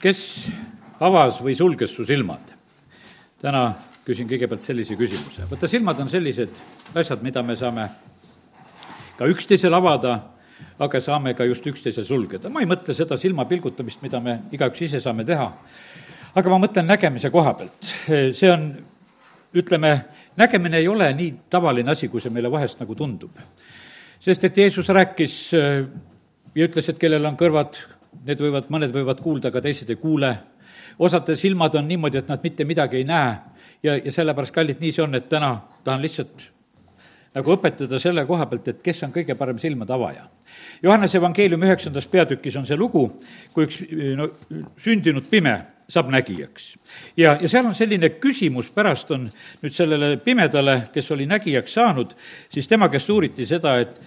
kes avas või sulges su silmad? täna küsin kõigepealt sellise küsimuse. vaata, silmad on sellised asjad, mida me saame ka üksteisel avada, aga saame ka just üksteisel sulgeda. ma ei mõtle seda silma pilgutamist, mida me igaüks ise saame teha, aga ma mõtlen nägemise koha pealt. see on, ütleme, nägemine ei ole nii tavaline asi, kui see meile vahest nagu tundub. sest et Jeesus rääkis ja ütles, et kellel on kõrvad, need võivad, mõned võivad kuulda, aga teised ei kuule. osade silmad on niimoodi, et nad mitte midagi ei näe ja, ja sellepärast, kallid, nii see on, et täna tahan lihtsalt nagu õpetada selle koha pealt, et kes on kõige parem silmade avaja. Johannese evangeeliumi üheksandas peatükis on see lugu, kui üks no, sündinud pime saab nägijaks. ja, ja seal on selline küsimus pärast on nüüd sellele pimedale, kes oli nägijaks saanud, siis tema käest uuriti seda, et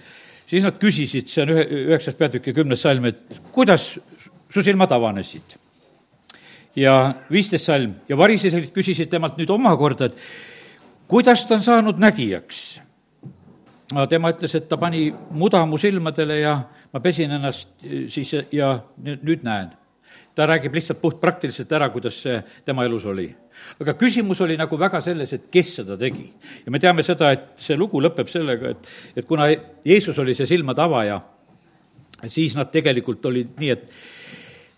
siis nad küsisid, see on ühe, üheksas peatükk ja kümnes salm, et kuidas su silmad avanesid? ja viisteist salm ja varisesid küsisid temalt nüüd omakorda, et kuidas ta on saanud nägijaks? no tema ütles, et ta pani muda mu silmadele ja ma pesin ennast siis ja nüüd näen ta räägib lihtsalt puhtpraktiliselt ära, kuidas see tema elus oli. aga küsimus oli nagu väga selles, et kes seda tegi. ja me teame seda, et see lugu lõpeb sellega, et, et kuna Jeesus oli see silmade avaja, siis nad tegelikult olid nii, et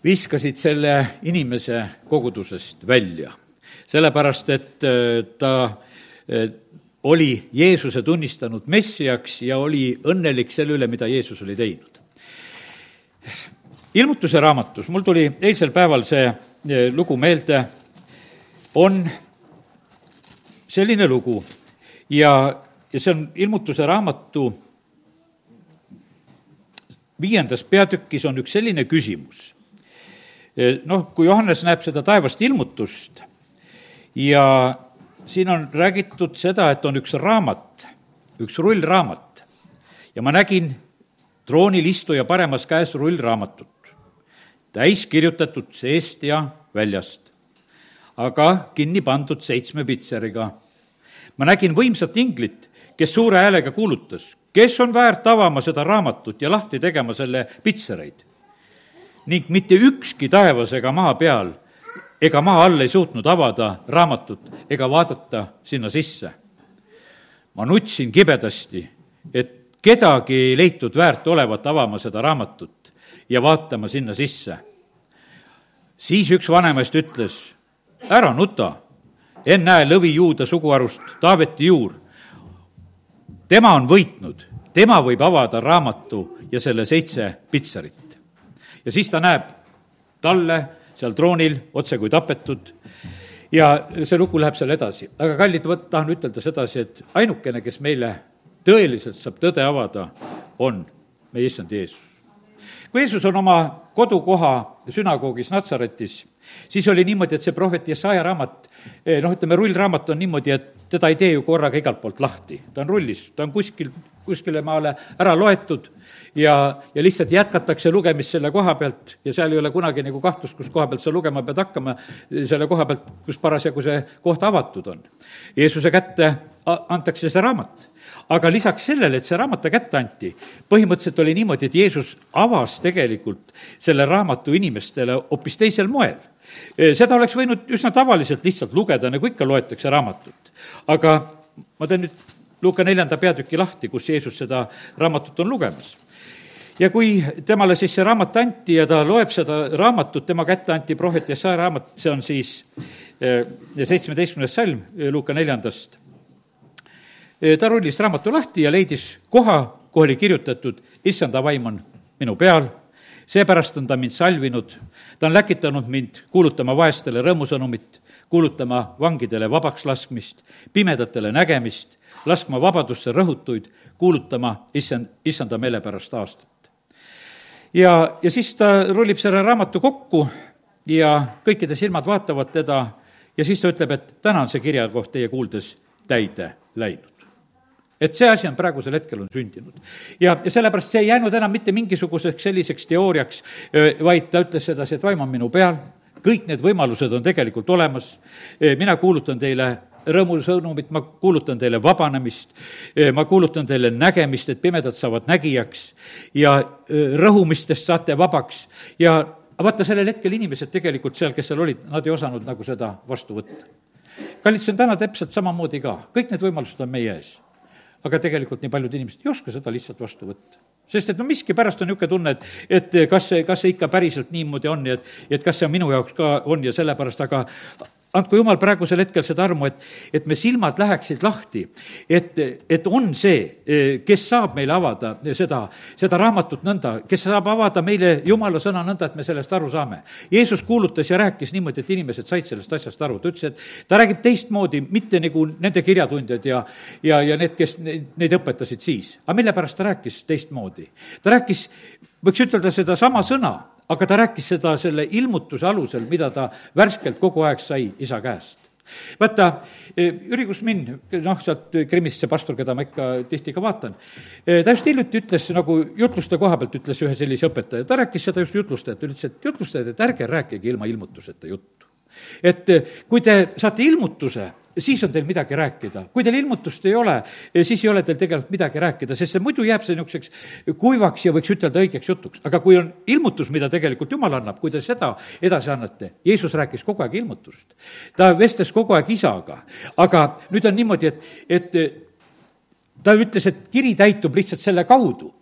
viskasid selle inimese kogudusest välja. sellepärast, et äh, ta äh, oli Jeesuse tunnistanud messiaks ja oli õnnelik selle üle, mida Jeesus oli teinud ilmutuse raamatus, mul tuli eilsel päeval see eh, lugu meelde, on selline lugu. Ja, ja see on ilmutuse raamatu viiendas peatükis on üks selline küsimus. Eh, noh, kui Johannes näeb seda taevast ilmutust ja siin on räägitud seda, et on üks raamat, üks rullraamat. Ja ma nägin troonil istuja paremas käes rullraamatut täis kirjutatud seest ja väljast, aga kinni pandud seitsme pitseriga. ma nägin võimsat inglit, kes suure häälega kuulutas, kes on väärt avama seda raamatut ja lahti tegema selle pitsereid. ning mitte ükski taevas ega maa peal ega maa all ei suutnud avada raamatut ega vaadata sinna sisse. ma nutsin kibedasti, et kedagi ei leitud väärt olevat avama seda raamatut ja vaatama sinna sisse siis üks vanemast ütles, ära nuta, ennäe lõvi juuda suguharust Taaveti juur. tema on võitnud, tema võib avada raamatu ja selle seitse pitsarit. ja siis ta näeb talle seal troonil otse kui tapetud ja see lugu läheb seal edasi. aga kallid, vot tahan ütelda sedasi, et ainukene, kes meile tõeliselt saab tõde avada, on meie issand Jeesus. Kui Jeesus on oma kodukoha sünagoogis Natsaretis, siis oli niimoodi, et see prohvet Jesaja raamat, eh, noh, ütleme, rullraamat on niimoodi, et teda ei tee ju korraga igalt poolt lahti, ta on rullis, ta on kuskil, kuskile maale ära loetud ja, ja lihtsalt jätkatakse lugemist selle koha pealt ja seal ei ole kunagi nagu kahtlust, kus koha pealt sa lugema pead hakkama, selle koha pealt, kus parasjagu see koht avatud on. Jeesuse kätte antakse see raamat aga lisaks sellele, et see raamat ta kätte anti, põhimõtteliselt oli niimoodi, et Jeesus avas tegelikult selle raamatu inimestele hoopis teisel moel. seda oleks võinud üsna tavaliselt lihtsalt lugeda, nagu ikka loetakse raamatut. aga ma teen nüüd Luuka neljanda peatüki lahti, kus Jeesus seda raamatut on lugemas ja kui temale siis see raamat anti ja ta loeb seda raamatut, tema kätte anti prohvet Jesaja raamat, see on siis seitsmeteistkümnes salm Luuka neljandast ta rullis raamatu lahti ja leidis koha, kuhu oli kirjutatud, issanda vaim on minu peal, seepärast on ta mind salvinud, ta on läkitanud mind kuulutama vaestele rõõmusõnumit, kuulutama vangidele vabaks laskmist, pimedatele nägemist, laskma vabadusse rõhutuid, kuulutama issand, issanda meelepärast aastat. ja, ja siis ta rullib selle raamatu kokku ja kõikide silmad vaatavad teda ja siis ta ütleb, et täna on see kirjakoht teie kuuldes täide läinud et see asi on praegusel hetkel on sündinud. ja, ja sellepärast see ei jäänud enam mitte mingisuguseks selliseks teooriaks, vaid ta ütles sedasi, et vaim on minu peal, kõik need võimalused on tegelikult olemas, mina kuulutan teile rõõmusõnumit, ma kuulutan teile vabanemist, ma kuulutan teile nägemist, et pimedad saavad nägijaks ja rõhumistest saate vabaks ja vaata, sellel hetkel inimesed tegelikult seal, kes seal olid, nad ei osanud nagu seda vastu võtta. kallid, see on täna täpselt samamoodi ka, kõik need võimalused on meie ees. Aga tegelikult nii paljud inimesed ei oska seda lihtsalt vastu võtta. Sest et no miskipärast on niisugune tunne, et, et kas see, kas see ikka päriselt niimoodi on ja et, et kas see minu jaoks ka on ja sellepärast, aga andku jumal praegusel hetkel seda armu, et, et me silmad läheksid lahti, et, et on see, kes saab meile avada seda, seda raamatut nõnda, kes saab avada meile jumala sõna nõnda, et me sellest aru saame. Jeesus kuulutas ja rääkis niimoodi, et inimesed said sellest asjast aru, ta ütles, et ta räägib teistmoodi, mitte nagu nende kirjatundjad ja, ja, ja need, kes neid õpetasid siis. aga mille pärast ta rääkis teistmoodi? ta rääkis, võiks ütelda sedasama sõna aga ta rääkis seda selle ilmutuse alusel, mida ta värskelt kogu aeg sai isa käest. Vaata, e, Jüri Kusmin, noh, sealt Krimmist see pastor, keda ma ikka tihti ka vaatan, e, ta just hiljuti ütles nagu jutluste koha pealt, ütles ühe sellise õpetaja, ta rääkis seda just jutlustajat, ütles, et jutlustajad, et ärge rääkige ilma ilmutuseta juttu et e, kui te saate ilmutuse, siis on teil midagi rääkida. kui teil ilmutust ei ole, siis ei ole teil tegelikult midagi rääkida, sest see muidu jääb see niisuguseks kuivaks ja võiks ütelda õigeks jutuks. aga kui on ilmutus, mida tegelikult Jumal annab, kui te seda edasi annate, Jeesus rääkis kogu aeg ilmutust. ta vestles kogu aeg isaga, aga nüüd on niimoodi, et, et ta ütles, et kiri täitub lihtsalt selle kaudu,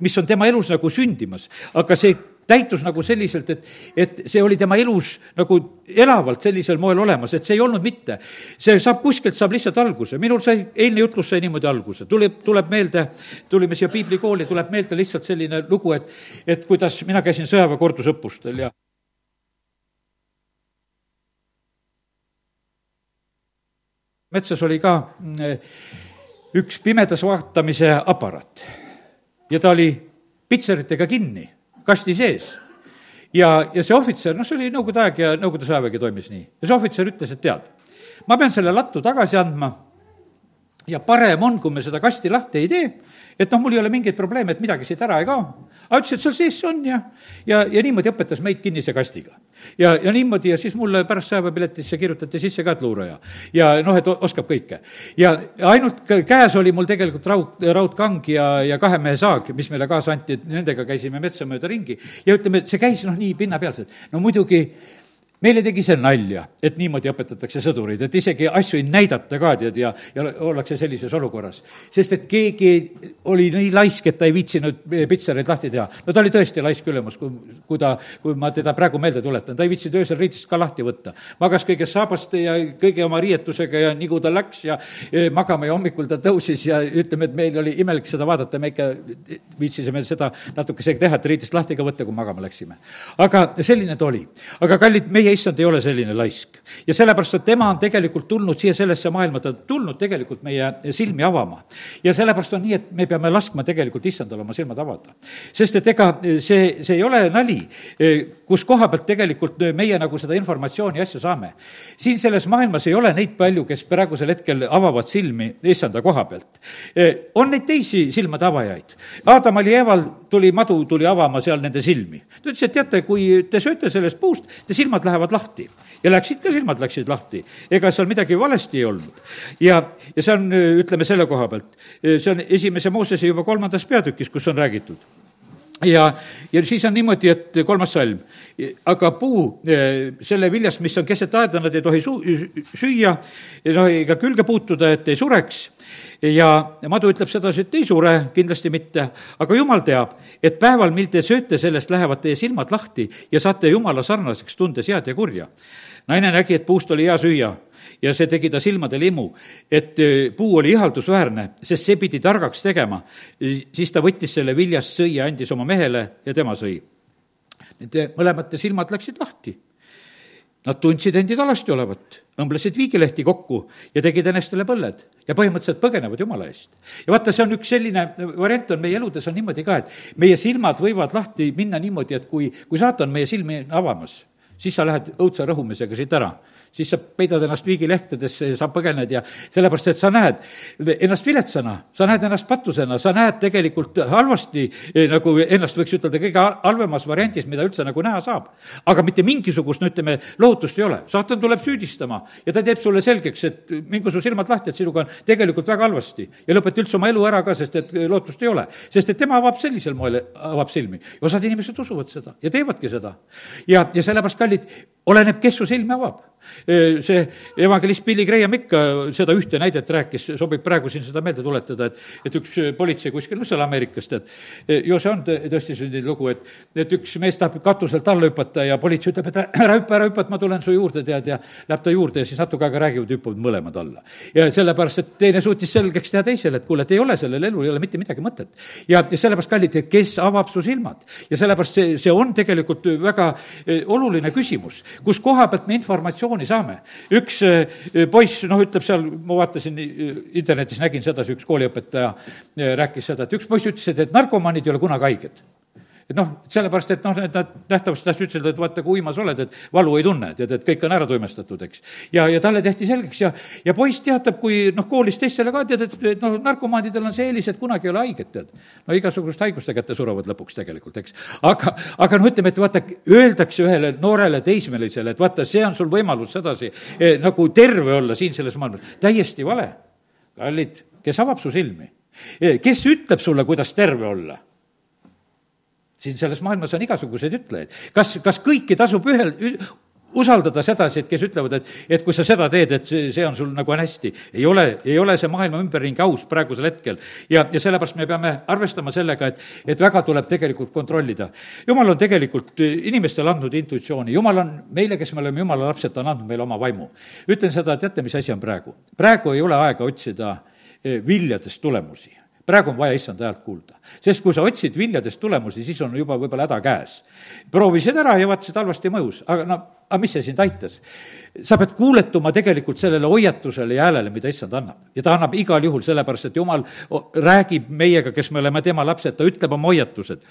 mis on tema elus nagu sündimas, aga see täitus nagu selliselt, et, et see oli tema elus nagu elavalt sellisel moel olemas, et see ei olnud mitte. see saab kuskilt, saab lihtsalt alguse, minul sai, eilne jutlus sai niimoodi alguse, tuleb, tuleb meelde, tulime siia piiblikooli, tuleb meelde lihtsalt selline lugu, et, et kuidas mina käisin sõjaväe kordusõppustel ja metsas oli ka mm, üks pimedas vaatamise aparaat. Ja ta oli pitseritega kinni kasti sees. ja, ja see ohvitser, noh, see oli Nõukogude aeg ja Nõukogude sõjavägi toimis nii. ja see ohvitser ütles, et tead, ma pean selle lattu tagasi andma ja parem on, kui me seda kasti lahti ei tee et noh, mul ei ole mingeid probleeme, et midagi siit ära ei kao. aga ütles, et seal sees see on ja, ja, ja niimoodi õpetas meid kinnise kastiga. ja, ja niimoodi ja siis mulle pärast sõjaväepiletisse kirjutati sisse ka, et luuraja. ja noh, et oskab kõike. ja ainult käes oli mul tegelikult raud, raudkang ja, ja kahe mehe saag, mis meile kaasa anti, et nendega käisime metsa mööda ringi ja ütleme, et see käis noh, nii pinnapealselt. no muidugi meile tegi see nalja, et niimoodi õpetatakse sõdureid, et isegi asju ei näidata ka, tead, ja, ja ollakse sellises olukorras. sest et keegi oli nii laisk, et ta ei viitsinud pitsereid lahti teha. no ta oli tõesti laisk ülemus, kui, kui ta, kui ma teda praegu meelde tuletan, ta ei viitsinud öösel riidest ka lahti võtta. magas kõiges saabaste ja kõige oma riietusega ja nii kui ta läks ja magama ja hommikul ta tõusis ja ütleme, et meil oli imelik seda vaadata, me ikka viitsisime seda natukesega teha, et riidest lahti ka võtta, kui magama läksime. aga selline ta oli. aga kallid, meie meie issand ei ole selline laisk. ja sellepärast, et tema on tegelikult tulnud siia sellesse maailma, ta on tulnud tegelikult meie silmi avama. ja sellepärast on nii, et me peame laskma tegelikult issandal oma silmad avada. sest et ega see, see ei ole nali, kus koha pealt tegelikult meie nagu seda informatsiooni, asja saame. siin selles maailmas ei ole neid palju, kes praegusel hetkel avavad silmi issanda koha pealt. on neid teisi silmade avajaid. Aadamal ja Eeval tuli madu, tuli avama seal nende silmi. ta ütles, et teate, kui te sööte sellest puust, te silmad lähevad lähevad lahti. ja läksid ka, silmad läksid lahti. ega seal midagi valesti ei olnud. ja, ja see on, ütleme selle koha pealt, see on esimese Moosese juba kolmandas peatükis, kus on räägitud ja, ja siis on niimoodi, et kolmas salm, aga puu selle viljast, mis on keset aeda, nad ei tohi su-, süüa, noh, ega külge puutuda, et ei sureks. Ja madu ütleb sedasi, et ei sure, kindlasti mitte, aga jumal teab, et päeval, mil te sööte sellest, lähevad teie silmad lahti ja saate jumala sarnaseks, tundes head ja kurja. naine nägi, et puust oli hea süüa ja see tegi ta silmadele imu, et puu oli ihaldusväärne, sest see pidi targaks tegema. siis ta võttis selle viljast, sõi ja andis oma mehele ja tema sõi. Nende mõlemate silmad läksid lahti Nad tundsid endid alasti olevat, õmblesid viigilehti kokku ja tegid enestele põlled ja põhimõtteliselt põgenevad Jumala eest. ja vaata, see on üks selline variant on meie eludes on niimoodi ka, et meie silmad võivad lahti minna niimoodi, et kui, kui saatan meie silmi avamas, siis sa lähed õudse rõhumisega siit ära siis sa peidad ennast viigilehtedesse ja sa põgened ja sellepärast, et sa näed ennast viletsana, sa näed ennast patusena, sa näed tegelikult halvasti, eh, nagu ennast võiks ütelda, kõige halvemas variandis, mida üldse nagu näha saab. aga mitte mingisugust, no ütleme, lohutust ei ole. saatan tuleb süüdistama ja ta teeb sulle selgeks, et mingu su silmad lahti, et sinuga on tegelikult väga halvasti. ja lõpeta üldse oma elu ära ka, sest et lootust ei ole. sest et tema avab sellisel moel, avab silmi. osad inimesed usuvad seda ja teevadki seda. ja, ja sellepärast, kallid, oleneb, kes su silmi avab see evangelist Billy Graham ikka seda ühte näidet rääkis, sobib praegu siin seda meelde tuletada, et, et üks politsei kuskil, no seal Ameerikast, et ju see on tõesti selline lugu, et, et üks mees tahab katuselt alla hüpata ja politsei ütleb, et ära hüppa, ära hüppa, et ma tulen su juurde, tead, ja läheb ta juurde ja siis natuke aega räägivad, hüppavad mõlemad alla. ja sellepärast, et teine suutis selgeks teha teisele, et kuule, et ei ole sellel elul, ei ole mitte midagi mõtet. ja, ja sellepärast, kallid, kes avab su silmad ja sellepärast see, see on tegelikult väga eh, oluline küsimus, kus koha pealt me informatsiooni saame. üks eh, poiss, noh, ütleb seal, ma vaatasin eh, internetis, nägin sedasi, üks kooliõpetaja rääkis seda, et üks poiss ütles, et, et narkomaanid ei ole kunagi haiged et noh, sellepärast, et noh, need nad nähtavasti tahtsid ütelda, et vaata, kui uimas oled, et valu ei tunne, tead, et kõik on ära tuimestatud, eks. ja, ja talle tehti selgeks ja, ja poiss teatab, kui noh, koolis teistele ka tead, et, et noh, narkomaanidel on see eelis, et kunagi ei ole haiget, tead. no igasuguste haiguste kätte surevad lõpuks tegelikult, eks. aga, aga no ütleme, et vaata, öeldakse ühele noorele teismelisele, et vaata, see on sul võimalus sedasi eh, nagu terve olla siin selles maailmas. täiesti vale. kallid, kes avab su silmi? Eh, kes ütleb sulle, kuidas terve olla? Siin selles maailmas on igasuguseid ütlejaid. kas, kas kõiki tasub ühel, usaldada sedasi, et kes ütlevad, et, et kui sa seda teed, et see, see on sul nagu on hästi. ei ole, ei ole see maailma ümberringi aus praegusel hetkel. ja, ja sellepärast me peame arvestama sellega, et, et väga tuleb tegelikult kontrollida. jumal on tegelikult inimestele andnud intuitsiooni, jumal on meile, kes me oleme jumala lapsed, ta on andnud meile oma vaimu. ütlen seda, teate, mis asi on praegu? praegu ei ole aega otsida eh, viljadest tulemusi praegu on vaja issanda häält kuulda. sest kui sa otsid viljadest tulemusi, siis on juba võib-olla häda käes. proovisid ära ja vaatasid, halvasti mõjus, aga no, aga mis see sind aitas? sa pead kuuletuma tegelikult sellele hoiatusele ja häälele, mida issand annab. ja ta annab igal juhul, sellepärast et jumal räägib meiega, kes me oleme tema lapsed, ta ütleb oma hoiatused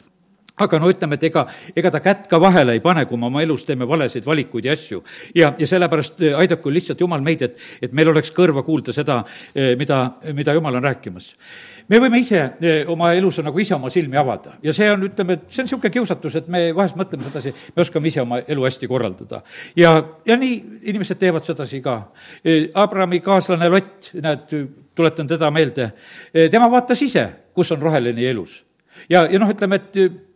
aga no ütleme, et ega, ega ta kätt ka vahele ei pane, kui me oma elus teeme valesid valikuid ja asju. ja, ja sellepärast eh, aidaku lihtsalt Jumal meid, et, et meil oleks kõrva kuulda seda, eh, mida, mida Jumal on rääkimas. me võime ise eh, oma elus nagu ise oma silmi avada ja see on, ütleme, see on niisugune kiusatus, et me vahest mõtleme sedasi, me oskame ise oma elu hästi korraldada. ja, ja nii inimesed teevad sedasi ka. Abrami kaaslane Lott, näed, tuletan teda meelde, tema vaatas ise, kus on roheline elus. ja, ja noh, ütleme, et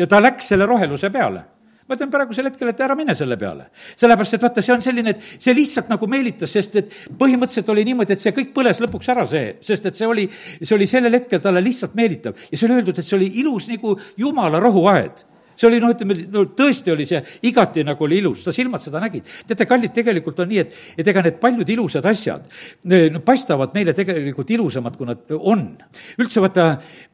ja ta läks selle roheluse peale ma ütlen praegusel hetkel, et ära mine selle peale. sellepärast, et vaata, see on selline, et see lihtsalt nagu meelitas, sest et põhimõtteliselt oli niimoodi, et see kõik põles lõpuks ära, see, sest et see oli, see oli sellel hetkel talle lihtsalt meelitav. ja see oli öeldud, et see oli ilus nagu jumala rohuaed see oli noh, ütleme, no tõesti oli see igati nagu oli ilus, ta silmad seda nägid. teate, kallid, tegelikult on nii, et, et ega need paljud ilusad asjad no, paistavad meile tegelikult ilusamad, kui nad on. üldse vaata,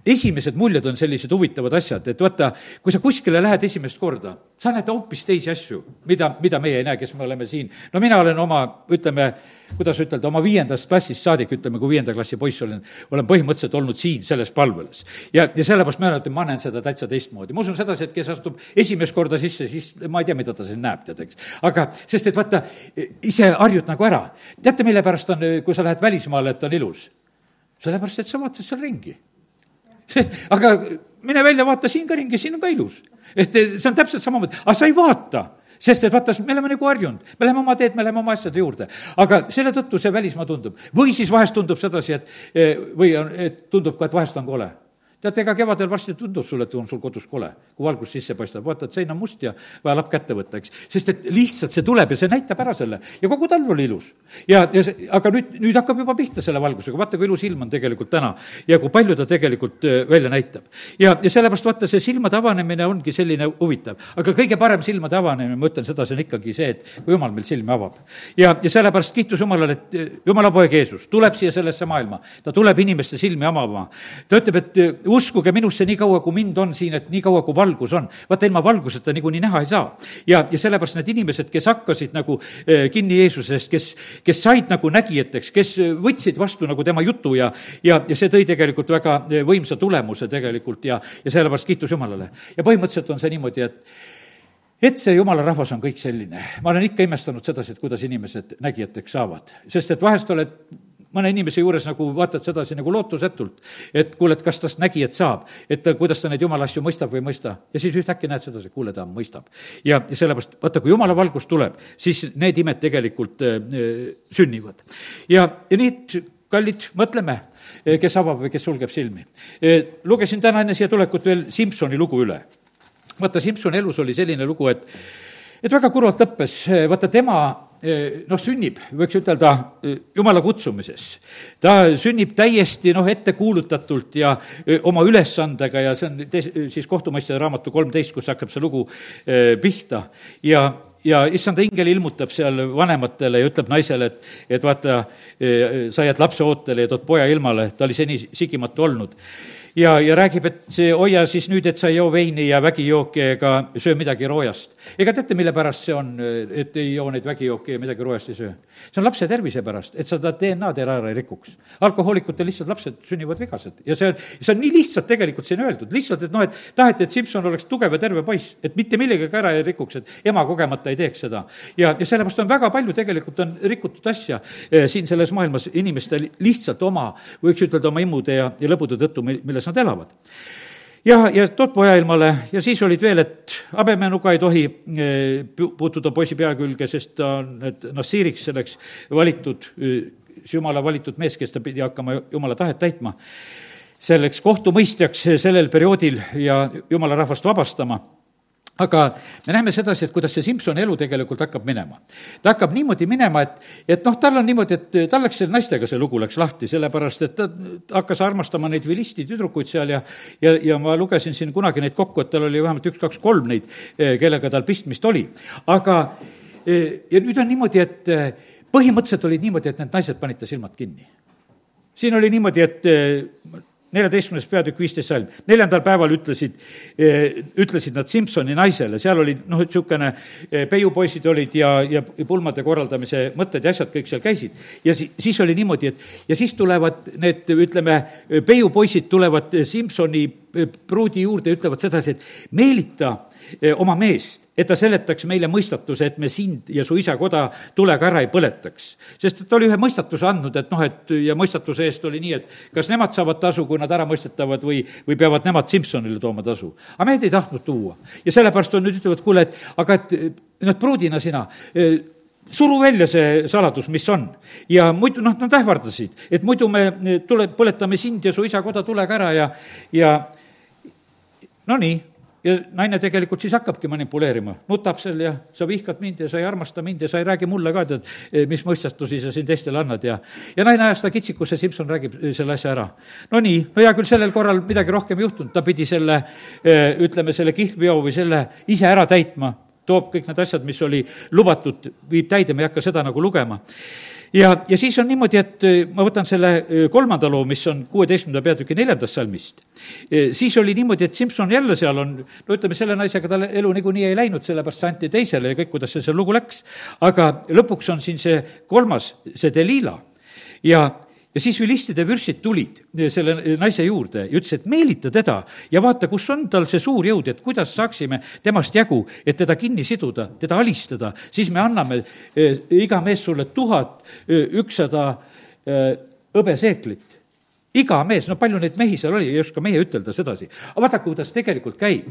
esimesed muljed on sellised huvitavad asjad, et vaata, kui sa kuskile lähed esimest korda, sa näed hoopis teisi asju, mida, mida meie ei näe, kes me oleme siin. no mina olen oma, ütleme, kuidas ütelda, oma viiendast klassist saadik, ütleme, kui viienda klassi poiss olen, olen põhimõtteliselt olnud siin selles palvelas. ja, ja sellepärast ma ütlen, ma näen seda täitsa teistmoodi. ma usun sedasi, et kes astub esimest korda sisse, siis ma ei tea, mida ta siin näeb, tead, eks. aga, sest et vaata, ise harjud nagu ära. teate, mille pärast on, kui sa lähed välismaale, et on ilus? sellepärast, et sa vaatad seal ringi. aga mine välja, vaata siin ka ringi, siin on ka ilus. et see on täpselt samamoodi, aga sa ei vaata sest et vaata, me oleme nagu harjunud, me läheme oma teed, me läheme oma asjade juurde. aga selle tõttu see välismaa tundub. või siis vahest tundub sedasi, et eh, või on, et tundub ka, et vahest on kole teate, ega kevadel varsti tundub sulle, et on sul kodus kole, kui valgus sisse paistab, vaatad, sein on must ja vaja lapp kätte võtta, eks. sest et lihtsalt see tuleb ja see näitab ära selle ja kogu talv oli ilus. ja, ja see, aga nüüd, nüüd hakkab juba pihta selle valgusega, vaata, kui ilus ilm on tegelikult täna ja kui palju ta tegelikult välja näitab. ja, ja sellepärast vaata, see silmade avanemine ongi selline huvitav. aga kõige parem silmade avanemine, ma ütlen seda, see on ikkagi see, et kui jumal meil silmi avab. ja, ja sellepärast kiitus Jumalale, et Jumala poeg Jeesus tuleb siia sellesse maailma, ta tuleb inimeste silmi avama. ta ütleb, et uskuge minusse nii kaua, kui mind on siin, et nii kaua, kui valgus on. vaata, ilma valguseta niikuinii näha ei saa. ja, ja sellepärast need inimesed, kes hakkasid nagu eh, kinni Jeesusest, kes, kes said nagu nägijateks, kes võtsid vastu nagu tema jutu ja, ja, ja see tõi tegelikult väga eh, võimsa tulemuse tegelikult ja, ja sellepärast kiitus Jumalale. ja põhimõtteliselt on see niimoodi, et et see jumala rahvas on kõik selline. ma olen ikka imestanud sedasi, et kuidas inimesed nägijateks saavad, sest et vahest oled mõne inimese juures nagu vaatad sedasi nagu lootusetult, et kuule, et kas tast nägijat saab, et kuidas ta neid jumala asju mõistab või ei mõista. ja siis ühtäkki näed sedasi, kuule, ta mõistab. ja, ja sellepärast, vaata, kui jumala valgus tuleb, siis need imed tegelikult äh, sünnivad. ja, ja nii, kallid, mõtleme, äh, kes avab või kes sulgeb silmi. Äh, lugesin täna enne siia tulekut veel Simsoni lugu üle. vaata, Simsoni elus oli selline lugu, et et väga kurvalt lõppes, vaata tema noh, sünnib, võiks ütelda, eh, jumala kutsumises. ta sünnib täiesti noh, ettekuulutatult ja eh, oma ülesandega ja see on te-, siis kohtumõistja raamatu kolmteist, kus hakkab see lugu pihta ja ja issanda ingel ilmutab seal vanematele ja ütleb naisele, et, et vaata, sa jääd lapse ootele ja tood poja ilmale, ta oli seni sigimatu olnud ja, ja räägib, et see hoia siis nüüd, et sa ei joo veini ja vägijooki ega söö midagi roojast. ega teate, mille pärast see on, et ei joo neid vägijooki ja midagi roojast ei söö? see on lapse tervise pärast, et sa ta DNA-d ära ei rikuks. alkohoolikutel lihtsalt lapsed sünnivad vigased ja see on, see on nii lihtsalt tegelikult siin öeldud, lihtsalt, et noh, et taheti, et Simson oleks tugev ja terve poiss, et mitte millegagi ära ei rikuks, et ema kogemata ei teeks seda. ja, ja sellepärast on väga palju tegelikult on rikutud asja eh, siin selles maailmas inimestel lihtsalt oma, võiks ütelda, oma imude ja, ja lõbude tõttu, milles kuidas nad elavad. Ja, ja tood poja ilmale ja siis olid veel, et habemenuga ei tohi eh, puutuda poisi pea külge, sest ta on, et nassiiriks selleks valitud, eh, jumala valitud mees, kes ta pidi hakkama jumala tahet täitma, selleks kohtumõistjaks sellel perioodil ja jumala rahvast vabastama aga me näeme sedasi, et kuidas see Simsoni elu tegelikult hakkab minema. ta hakkab niimoodi minema, et, et noh, tal on niimoodi, et tal läks selle naistega see lugu läks lahti, sellepärast et ta hakkas armastama neid vilisti tüdrukuid seal ja ja, ja ma lugesin siin kunagi neid kokku, et tal oli vähemalt üks, kaks, kolm neid, eh, kellega tal pistmist oli. aga eh, ja nüüd on niimoodi, et eh, põhimõtteliselt olid niimoodi, et need naised panid ta silmad kinni. siin oli niimoodi, et neljateistkümnes peatükk, viisteist salm. neljandal päeval ütlesid, eh, ütlesid nad Simsoni naisele, seal oli noh, niisugune eh, peiupoisid olid ja, ja pulmade korraldamise mõtted ja asjad kõik seal käisid. ja si-, siis oli niimoodi, et ja siis tulevad need, ütleme, peiupoisid tulevad Simsoni eh, pruudi juurde ja ütlevad sedasi, et meelita oma meest et ta seletaks meile mõistatuse, et me sind ja su isa koda tulega ära ei põletaks. sest et ta oli ühe mõistatuse andnud, et noh, et ja mõistatuse eest oli nii, et kas nemad saavad tasu, kui nad ära mõistetavad või, või peavad nemad Simsonile tooma tasu. aga mehed ei tahtnud tuua. ja sellepärast on nüüd ütlevad, kuule, et aga et noh, et pruudina sina e, suru välja see saladus, mis on. ja muidu, noh, nad ähvardasid, et muidu me e, tule, põletame sind ja su isa koda tulega ära ja, ja no nii ja naine tegelikult siis hakkabki manipuleerima, nutab seal ja sa vihkad mind ja sa ei armasta mind ja sa ei räägi mulle ka, tead, eh, mis mõistatusi sa siin teistele annad ja ja naine ajas ta kitsikusse, Simson räägib eh, selle asja ära. no nii, no hea küll, sellel korral midagi rohkem ei juhtunud, ta pidi selle, eh, ütleme, selle kihlveo või selle ise ära täitma, toob kõik need asjad, mis oli lubatud, viib täide, me ei hakka seda nagu lugema ja, ja siis on niimoodi, et äh, ma võtan selle äh, kolmanda loo, mis on kuueteistkümnenda peatüki neljandast salmist. Äh, siis oli niimoodi, et Simson jälle seal on, no ütleme, selle naisega tal elu niikuinii ei läinud, sellepärast see anti teisele ja kõik, kuidas see, see lugu läks. aga lõpuks on siin see kolmas, see Delila ja ja siis vilistide vürstid tulid selle naise juurde ja ütles, et meelita teda ja vaata, kus on tal see suur jõud, et kuidas saaksime temast jagu, et teda kinni siduda, teda alistada, siis me anname eh, iga mees sulle tuhat eh, ükssada eh, hõbeseeklit. iga mees, no palju neid mehi seal oli, ei oska meie ütelda sedasi. aga vaadake, kuidas tegelikult käib.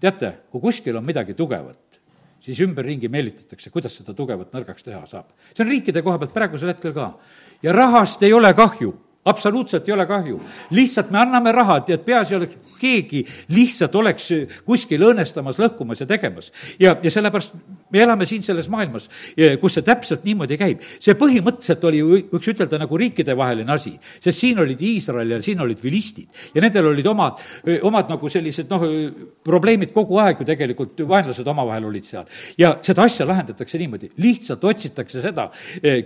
teate, kui kuskil on midagi tugevat, siis ümberringi meelitatakse, kuidas seda tugevat nõrgaks teha saab. see on riikide koha pealt praegusel hetkel ka ja rahast ei ole kahju absoluutselt ei ole kahju. lihtsalt me anname raha, et peaasi oleks, keegi lihtsalt oleks kuskil õõnestamas, lõhkumas ja tegemas. ja, ja sellepärast me elame siin selles maailmas, kus see täpselt niimoodi käib. see põhimõtteliselt oli, võiks ütelda, nagu riikidevaheline asi, sest siin olid Iisrael ja siin olid vilistid ja nendel olid omad, omad nagu sellised noh, probleemid kogu aeg ju tegelikult, vaenlased omavahel olid seal. ja seda asja lahendatakse niimoodi, lihtsalt otsitakse seda,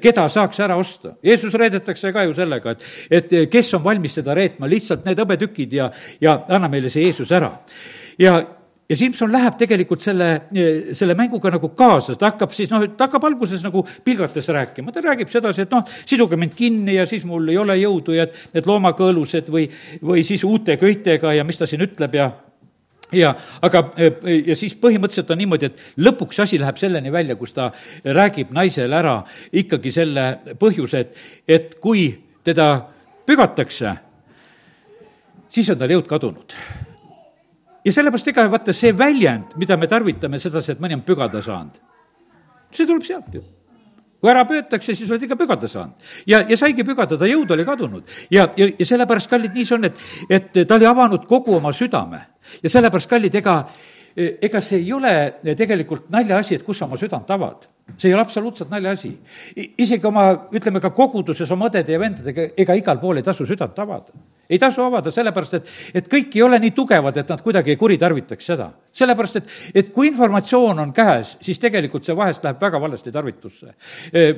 keda saaks ära osta. Jeesus reedetakse ka ju sellega, et et eh, kes on valmis seda reetma, lihtsalt need hõbetükid ja, ja anna meile see Jeesus ära. ja ja Simson läheb tegelikult selle, eh, selle mänguga nagu kaasa, ta hakkab siis noh, ta hakkab alguses nagu pilgates rääkima, ta räägib sedasi, et noh, siduge mind kinni ja siis mul ei ole jõudu ja et need loomakõõlused või, või siis uute köitega ja mis ta siin ütleb ja ja aga, ja siis põhimõtteliselt on niimoodi, et lõpuks asi läheb selleni välja, kus ta räägib naisele ära ikkagi selle põhjuse, et, et kui teda pügatakse, siis on tal jõud kadunud. ja sellepärast ega vaata see väljend, mida me tarvitame sedasi, et mõni on pügada saanud, see tuleb sealt ju kui ära pöötakse, siis oled ikka pügada saanud. ja, ja saigi pügada, ta jõud oli kadunud. ja, ja, ja sellepärast, kallid, nii see on, et, et ta oli avanud kogu oma südame. ja sellepärast, kallid, ega, ega see ei ole tegelikult naljaasi, et kus sa oma südant avad see ei ole absoluutselt naljaasi. isegi oma, ütleme ka koguduses oma õdede ja vendadega, ega igal pool ei tasu südant avada. ei tasu avada, sellepärast et, et kõik ei ole nii tugevad, et nad kuidagi ei kuritarvitaks seda. sellepärast, et, et kui informatsioon on käes, siis tegelikult see vahest läheb väga valesti tarvitusse.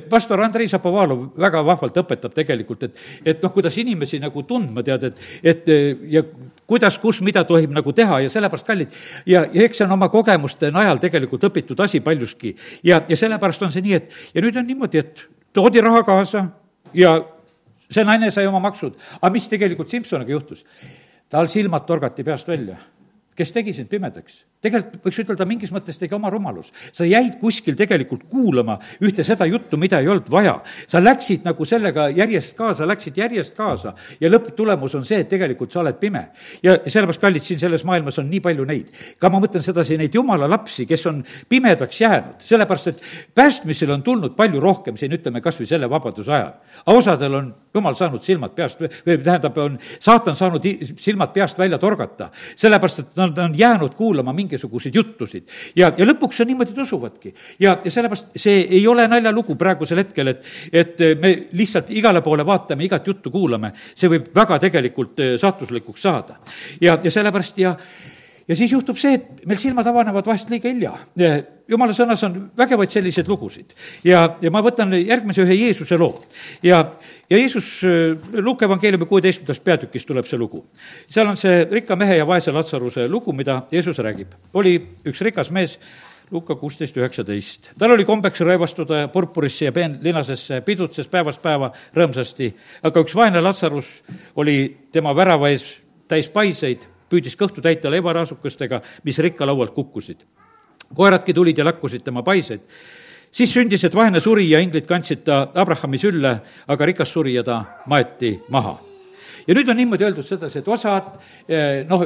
Pastor Andrei Zapovalov väga vahvalt õpetab tegelikult, et, et noh, kuidas inimesi nagu tundma, tead, et, et ja kuidas, kus, mida tohib nagu teha ja sellepärast, kallid, ja, ja eks see on oma kogemuste najal tegelikult õpitud asi paljuski. ja, ja sellepärast on see nii, et ja nüüd on niimoodi, et toodi raha kaasa ja see naine sai oma maksud. aga mis tegelikult Simsoniga juhtus? tal silmad torgati peast välja. Kes tegi sind pimedaks? tegelikult võiks ütelda, mingis mõttes tegi oma rumalus. sa jäid kuskil tegelikult kuulama ühte seda juttu, mida ei olnud vaja. sa läksid nagu sellega järjest kaasa, läksid järjest kaasa ja lõpptulemus on see, et tegelikult sa oled pime. ja sellepärast, kallid, siin selles maailmas on nii palju neid. ka ma mõtlen sedasi, neid jumala lapsi, kes on pimedaks jäänud, sellepärast et päästmisel on tulnud palju rohkem siin, ütleme, kas või selle vabaduse ajal. osadel on jumal saanud silmad peast, või tähendab, on saatan saanud silmad peast välja torgata, sellepärast et nad on jäänud kuulama mingi mingisuguseid juttusid. ja, ja lõpuks on niimoodi, et usuvadki. ja, ja sellepärast see ei ole naljalugu praegusel hetkel, et, et me lihtsalt igale poole vaatame, igat juttu kuulame, see võib väga tegelikult eh, saatuslikuks saada. ja, ja sellepärast ja ja siis juhtub see, et meil silmad avanevad vahest liiga hilja. jumala sõnas on vägevaid selliseid lugusid ja, ja ma võtan järgmise ühe Jeesuse loo. ja, ja Jeesus, Luuke evangeeliumi kuueteistkümnendast peatükist tuleb see lugu. seal on see rikka mehe ja vaese Latsaruse lugu, mida Jeesus räägib. oli üks rikas mees, Luka kuusteist üheksateist. tal oli kombeks rõivastuda purpurisse ja peenlinasesse, pidutses päevast päeva rõõmsasti, aga üks vaene Latsarus oli tema värava ees täis paiseid püüdis kõhtu täita leivaraasukestega, mis rikkalaualt kukkusid. koeradki tulid ja lakkusid tema paiseid. siis sündis, et vaene suri ja inglid kandsid ta Abrahami sülle, aga rikas suri ja ta maeti maha. ja nüüd on niimoodi öeldud sedasi, et osad eh, noh,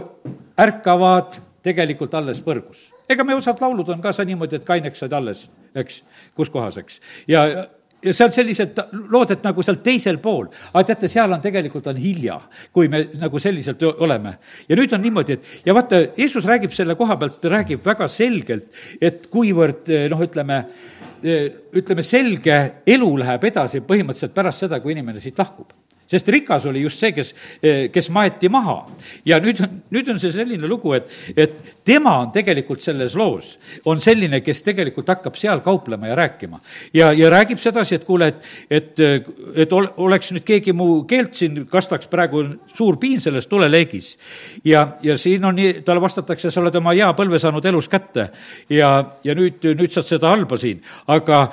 ärkavad tegelikult alles põrgus ega me osad laulud on ka sa niimoodi, et kaineks said alles, eks, kus kohas, eks. ja ja seal sellised lood, et nagu seal teisel pool, aga teate, seal on tegelikult on hilja, kui me nagu selliselt oleme. ja nüüd on niimoodi, et ja vaata, Jeesus räägib selle koha pealt, räägib väga selgelt, et kuivõrd noh, ütleme, ütleme, selge elu läheb edasi põhimõtteliselt pärast seda, kui inimene siit lahkub sest rikas oli just see, kes, kes maeti maha. ja nüüd on, nüüd on see selline lugu, et, et tema on tegelikult selles loos, on selline, kes tegelikult hakkab seal kauplema ja rääkima. ja, ja räägib sedasi, et kuule, et, et, et ol, oleks nüüd keegi mu keelt siin, kastaks praegu suur piin selles tuleleegis. ja, ja siin on nii, talle vastatakse, sa oled oma hea põlve saanud elus kätte ja, ja nüüd, nüüd saad seda halba siin, aga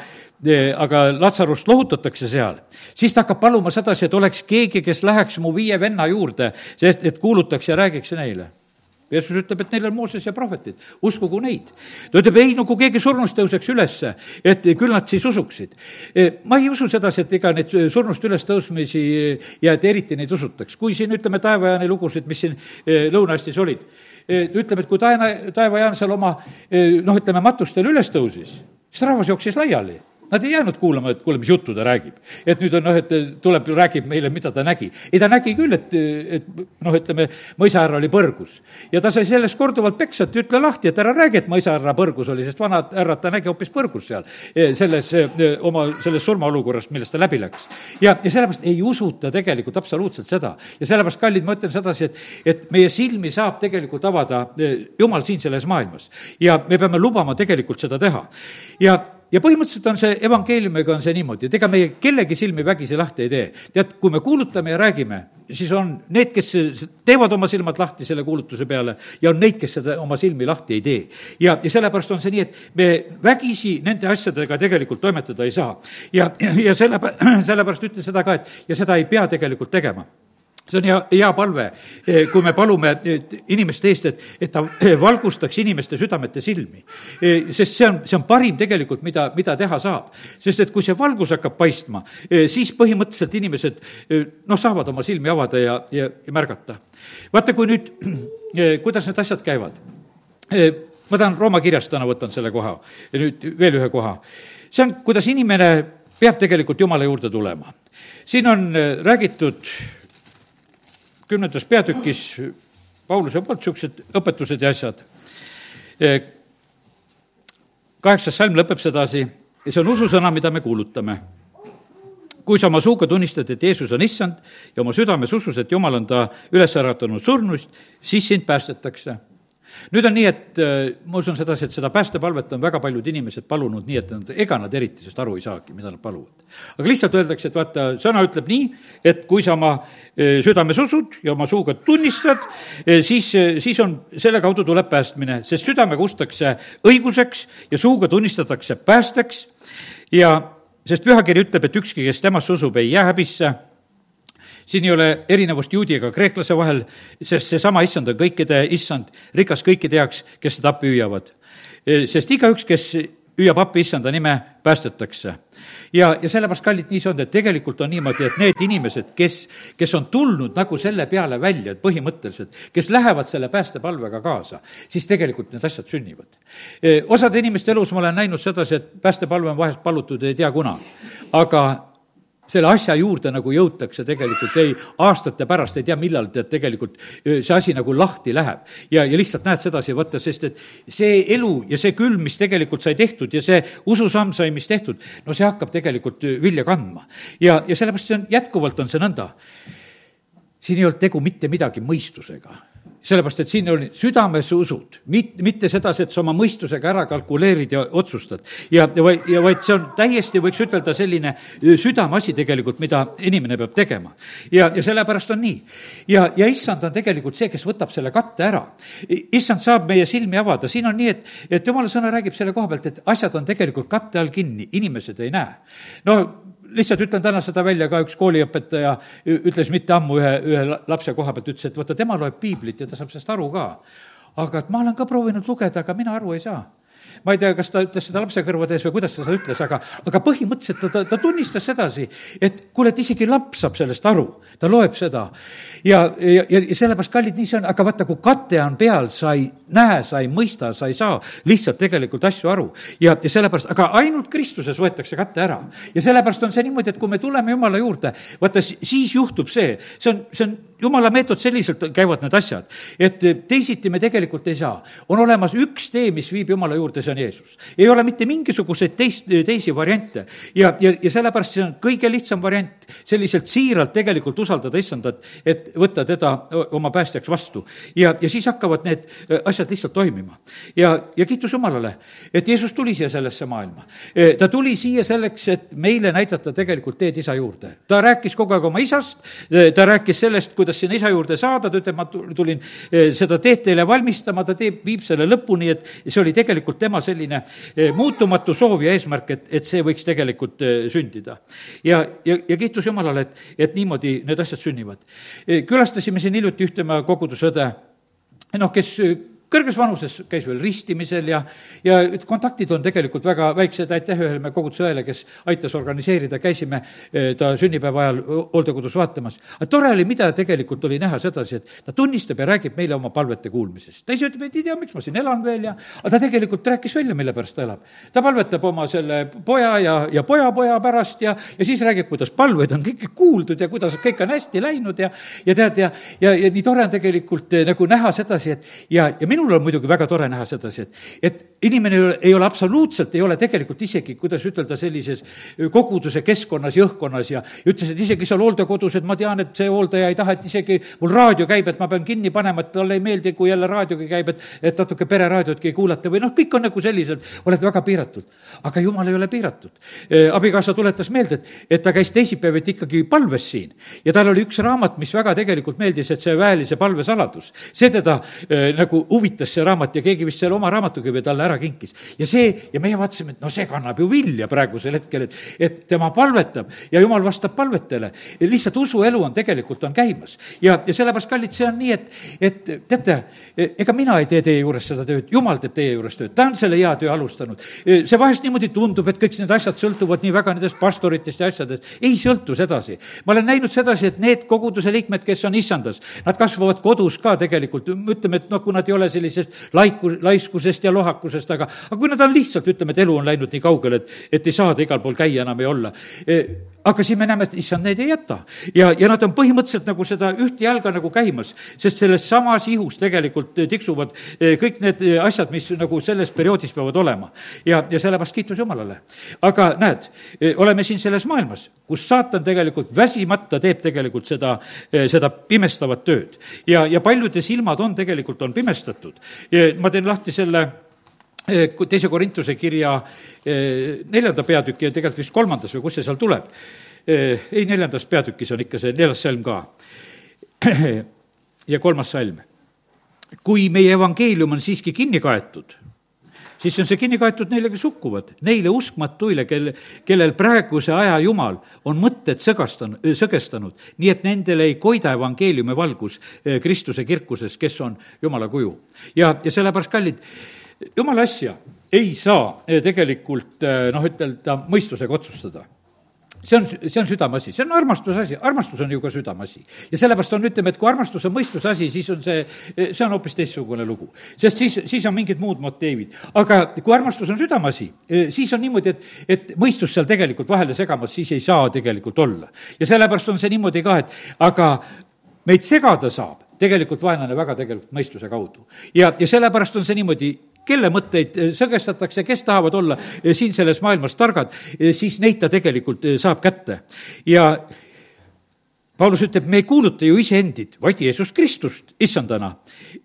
aga Latsarust lohutatakse seal, siis ta hakkab paluma sedasi, et oleks keegi, kes läheks mu viie venna juurde, sest et kuulutaks ja räägiks neile. Jeesus ütleb, et neil on Mooses ja prohvetid, uskugu neid. ta ütleb, ei, no kui keegi surnust tõuseks ülesse, et küll nad siis usuksid. ma ei usu sedasi, et ega neid surnust ülestõusmisi ja et eriti neid usutaks. kui siin ütleme taevajaani lugusid, mis siin Lõuna-Eestis olid, ütleme, et kui taeva, taevajaan seal oma noh, ütleme matustel üles tõusis, siis rahvas jooksis laiali Nad ei jäänud kuulama, et kuule, mis juttu ta räägib. et nüüd on noh, et tuleb, räägib meile, mida ta nägi. ei, ta nägi küll, et, et noh, ütleme, mõisahärra oli põrgus. ja ta sai sellest korduvalt peksa, et ütle lahti, et ära räägi, et mõisahärra põrgus oli, sest vanad härrad ta nägi hoopis põrgus seal, e, selles oma, selles surmaolukorrast, millest ta läbi läks. ja, ja sellepärast ei usuta tegelikult absoluutselt seda. ja sellepärast, kallid, ma ütlen sedasi, et, et meie silmi saab tegelikult avada Jumal siin selles maailmas. ja me peame lubama tegelikult seda teha. ja ja põhimõtteliselt on see evangeeliumiga on see niimoodi, et ega meie kellegi silmi vägisi lahti ei tee. tead, kui me kuulutame ja räägime, siis on need, kes teevad oma silmad lahti selle kuulutuse peale ja on neid, kes seda oma silmi lahti ei tee. ja, ja sellepärast on see nii, et me vägisi nende asjadega tegelikult toimetada ei saa. ja, ja selle, sellepärast ütlen seda ka, et ja seda ei pea tegelikult tegema see on hea, hea palve, kui me palume inimeste eest, et, et ta valgustaks inimeste südamete silmi. sest see on, see on parim tegelikult, mida, mida teha saab. sest et kui see valgus hakkab paistma, siis põhimõtteliselt inimesed noh, saavad oma silmi avada ja, ja, ja märgata. vaata, kui nüüd, kuidas need asjad käivad. ma tahan Rooma kirjast täna võtan selle koha, nüüd veel ühe koha. see on, kuidas inimene peab tegelikult Jumala juurde tulema. siin on räägitud kümnendas peatükis Pauluse poolt niisugused õpetused ja asjad. kaheksas salm lõpeb sedasi see on ususõna, mida me kuulutame. kui sa oma suuga tunnistad, et Jeesus on issand ja oma südames usus, et Jumal on ta üles äratanud surnust, siis sind päästetakse nüüd on nii, et äh, ma usun sedasi, et seda päästepalvet on väga paljud inimesed palunud nii, et nad, ega nad eriti sellest aru ei saagi, mida nad paluvad. aga lihtsalt öeldakse, et vaata, sõna ütleb nii, et kui sa oma äh, südames usud ja oma suuga tunnistad, äh, siis, siis on, selle kaudu tuleb päästmine, sest südamega ustakse õiguseks ja suuga tunnistatakse päästeks ja sest pühakiri ütleb, et ükski, kes temasse usub, ei jää häbisse siin ei ole erinevust juudi ega kreeklase vahel, sest seesama issand on kõikide issand, rikas kõikide jaoks, kes seda appi hüüavad. sest igaüks, kes hüüab appi issanda nime, päästetakse. ja, ja sellepärast, kallid, nii see on, et tegelikult on niimoodi, et need inimesed, kes, kes on tulnud nagu selle peale välja, et põhimõtteliselt, kes lähevad selle päästepalvega kaasa, siis tegelikult need asjad sünnivad. osade inimeste elus ma olen näinud sedasi, et päästepalve on vahest palutud ei tea kuna, aga selle asja juurde nagu jõutakse tegelikult ei, aastate pärast ei tea, millal tead tegelikult see asi nagu lahti läheb. ja, ja lihtsalt näed sedasi, vaata, sest et see elu ja see külm, mis tegelikult sai tehtud ja see ususamm sai, mis tehtud, no see hakkab tegelikult vilja kandma. ja, ja sellepärast see on, jätkuvalt on see nõnda. siin ei olnud tegu mitte midagi mõistusega sellepärast, et siin oli südames usud, mit-, mitte sedasi, et sa oma mõistusega ära kalkuleerid ja otsustad. ja, ja vaid, ja vaid see on täiesti, võiks ütelda, selline südameasi tegelikult, mida inimene peab tegema. ja, ja sellepärast on nii. ja, ja issand on tegelikult see, kes võtab selle katte ära. issand saab meie silmi avada, siin on nii, et, et jumala sõna räägib selle koha pealt, et asjad on tegelikult katte all kinni, inimesed ei näe. no lihtsalt ütlen täna seda välja, ka üks kooliõpetaja ütles mitte ammu ühe, ühe lapse koha pealt, ütles, et vaata, tema loeb piiblit ja ta saab sellest aru ka. aga et ma olen ka proovinud lugeda, aga mina aru ei saa ma ei tea, kas ta ütles seda lapse kõrvade ees või kuidas ta seda ütles, aga, aga põhimõtteliselt ta, ta, ta tunnistas sedasi, et kuule, et isegi laps saab sellest aru, ta loeb seda. ja, ja, ja sellepärast, kallid, nii see on, aga vaata, kui kate on peal, sa ei näe, sa ei mõista, sa ei saa lihtsalt tegelikult asju aru. ja, ja sellepärast, aga ainult Kristuses võetakse kate ära. ja sellepärast on see niimoodi, et kui me tuleme Jumala juurde, vaata, siis juhtub see, see on, see on jumala meetod, selliselt käivad need asjad. et teisiti me tegelikult ei saa. on olemas üks tee, mis viib jumala juurde, see on Jeesus. ei ole mitte mingisuguseid teist, teisi variante. ja, ja, ja sellepärast see on kõige lihtsam variant selliselt siiralt tegelikult usaldada issandat, et võtta teda oma päästjaks vastu. ja, ja siis hakkavad need asjad lihtsalt toimima. ja, ja kiitus Jumalale, et Jeesus tuli siia sellesse maailma. ta tuli siia selleks, et meile näidata tegelikult teed isa juurde. ta rääkis kogu aeg oma isast, ta rääkis sellest, kuidas kuidas sinna isa juurde saada, ta ütleb, ma tulin eh, seda teed teile valmistama, ta teeb, viib selle lõpuni, et see oli tegelikult tema selline eh, muutumatu soov ja eesmärk, et, et see võiks tegelikult eh, sündida. ja, ja, ja kiitus Jumalale, et, et niimoodi need asjad sünnivad. külastasime siin hiljuti ühte oma kogudusõde, noh, kes kõrges vanuses käis veel ristimisel ja, ja kontaktid on tegelikult väga väiksed, aitäh ühele me koguduse õele, kes aitas organiseerida, käisime eh, ta sünnipäeva ajal hooldekodus vaatamas. aga tore oli, mida tegelikult oli näha sedasi, et ta tunnistab ja räägib meile oma palvete kuulmisest. ta ise ütleb, et ei tea, miks ma siin elan veel ja, aga ta tegelikult rääkis välja, mille pärast ta elab. ta palvetab oma selle poja ja, ja pojapoja pärast ja, ja siis räägib, kuidas palveid on kõike kuuldud ja kuidas kõik on hästi läinud ja, ja tead, ja, ja, ja nii tore on tegelikult eh, nagu näha sedasi, et ja, ja minul on muidugi väga tore näha sedasi, et, et inimene ei ole, ei ole absoluutselt, ei ole tegelikult isegi, kuidas ütelda, sellises koguduse keskkonnas ja õhkkonnas ja ütles, et isegi seal hooldekodus, et ma tean, et see hooldaja ei taha, et isegi mul raadio käib, et ma pean kinni panema, et talle ei meeldi, kui jälle raadioga käib, et, et natuke pereraadiotki ei kuulata või noh, kõik on nagu sellised, oled väga piiratud. aga jumal ei ole piiratud. abikaasa tuletas meelde, et, et ta käis teisipäeviti ikkagi palves siin ja tal oli üks raamat, mis väga tegelikult meeldis, et see väelise palve saladus. see teda äh, nagu huvitas huvitas see raamat ja keegi vist selle oma raamatukõve talle ära kinkis. ja see, ja meie vaatasime, et no see kannab ju vilja praegusel hetkel, et, et tema palvetab ja jumal vastab palvetele. lihtsalt usuelu on tegelikult, on käimas. ja, ja sellepärast, kallid, see on nii, et, et teate, ega mina ei tee teie juures seda tööd, jumal teeb teie juures tööd, ta on selle hea töö alustanud. see vahest niimoodi tundub, et kõik need asjad sõltuvad nii väga nendest pastoritest ja asjadest. ei sõltu sedasi. ma olen näinud sedasi, et need koguduse liikmed, kes on issandas, nad kasvavad kodus ka tegelikult, ütleme, et noh, kui nad ei ole sellisest laiku, laiskusest ja lohakusest, aga, aga kui nad on lihtsalt, ütleme, et elu on läinud nii kaugele, et, et ei saada igal pool käia enam ja olla aga siin me näeme, et issand neid ei jäta. ja, ja nad on põhimõtteliselt nagu seda ühte jalga nagu käimas, sest selles samas ihus tegelikult tiksuvad eh, kõik need eh, asjad, mis nagu selles perioodis peavad olema. ja, ja sellepärast kiitus Jumalale. aga näed, eh, oleme siin selles maailmas, kus saatan tegelikult väsimata teeb tegelikult seda, seda pimestavat tööd. ja, ja paljude silmad on tegelikult, on pimestatud. ma teen lahti selle teise Korintuse kirja neljanda peatüki ja tegelikult vist kolmandas või kus see seal tuleb. ei, neljandas peatükis on ikka see neljas salm ka. ja kolmas salm. kui meie evangeelium on siiski kinni kaetud, siis on see kinni kaetud neile, kes hukkuvad, neile uskmatuile, kel, kellel praeguse aja jumal on mõtted sõgastanud, sõgestanud, nii et nendele ei koida evangeeliumi valgus Kristuse kirkuses, kes on Jumala kuju. ja, ja sellepärast, kallid, jumala asja ei saa eh, tegelikult eh, noh, ütelda mõistusega otsustada see on, see on südameasi, see on armastuse asi, armastus on ju ka südameasi. ja sellepärast on, ütleme, et kui armastus on mõistuse asi, siis on see, eh, see on hoopis teistsugune lugu. sest siis, siis on mingid muud motiivid. aga kui armastus on südameasi, siis on niimoodi, et, et mõistus seal tegelikult vahele segamas, siis ei saa tegelikult olla. ja sellepärast on see niimoodi ka, et aga meid segada saab tegelikult vaenlane väga tegelikult mõistuse kaudu. ja, ja sellepärast on see niimoodi, kelle mõtteid eh, sõgestatakse, kes tahavad olla eh, siin selles maailmas targad, eh, siis neid ta tegelikult saab kätte. ja Paulus ütleb, me ei kuuluta ju iseendid, vaid Jeesus Kristust issandana,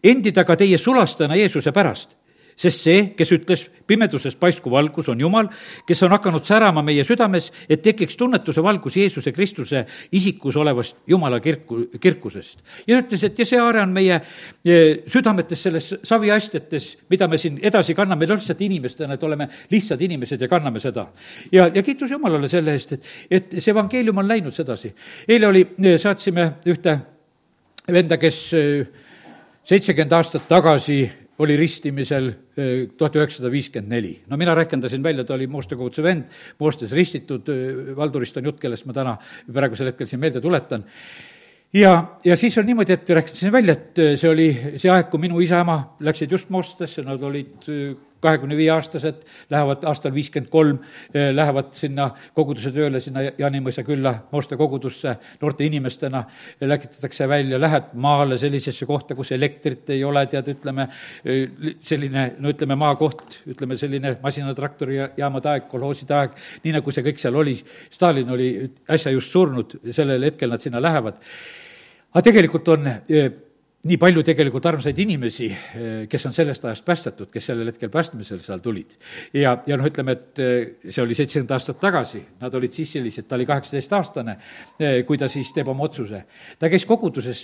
endid aga teie sulastena Jeesuse pärast sest see, kes ütles, pimeduses paisku valgus, on Jumal, kes on hakanud särama meie südames, et tekiks tunnetuse valgus Jeesuse Kristuse isikus olevast Jumala kirku, kirkusest. ja ütles, et ja see aare on meie eh, südametes, selles saviastjates, mida me siin edasi kanname, lihtsalt inimestena, et oleme lihtsad inimesed ja kanname seda. ja, ja kiitus Jumalale selle eest, et, et see evangeelium on läinud sedasi. eile oli, eh, saatsime ühte venda, kes eh, seitsekümmend aastat tagasi oli ristimisel eh, tuhat üheksasada viiskümmend neli. no mina rehkendasin välja, ta oli Mooste koguduse vend, Moostes ristitud, eh, Valdurist on jutt, kellest ma täna praegusel hetkel siin meelde tuletan. ja, ja siis on niimoodi, et rehkendasin välja, et eh, see oli see aeg, kui minu isa-ema läksid just Moostesse, nad olid kahekümne viie aastased, lähevad aastal viiskümmend kolm, eh, lähevad sinna koguduse tööle, sinna Jaanimõisa külla, Mooste kogudusse noorte inimestena, läkitatakse välja, lähed maale sellisesse kohta, kus elektrit ei ole, tead, ütleme, eh, selline, no ütleme, maakoht, ütleme selline masinatraktori jaamade aeg, kolhooside aeg, nii nagu see kõik seal oli, Stalin oli äsja just surnud, sellel hetkel nad sinna lähevad. aga tegelikult on eh, nii palju tegelikult armsaid inimesi, eh, kes on sellest ajast päästetud, kes sellel hetkel päästmisel seal tulid. ja, ja noh, ütleme, et eh, see oli seitsekümmend aastat tagasi, nad olid siis sellised, ta oli kaheksateistaastane, eh, kui ta siis teeb oma otsuse. ta käis koguduses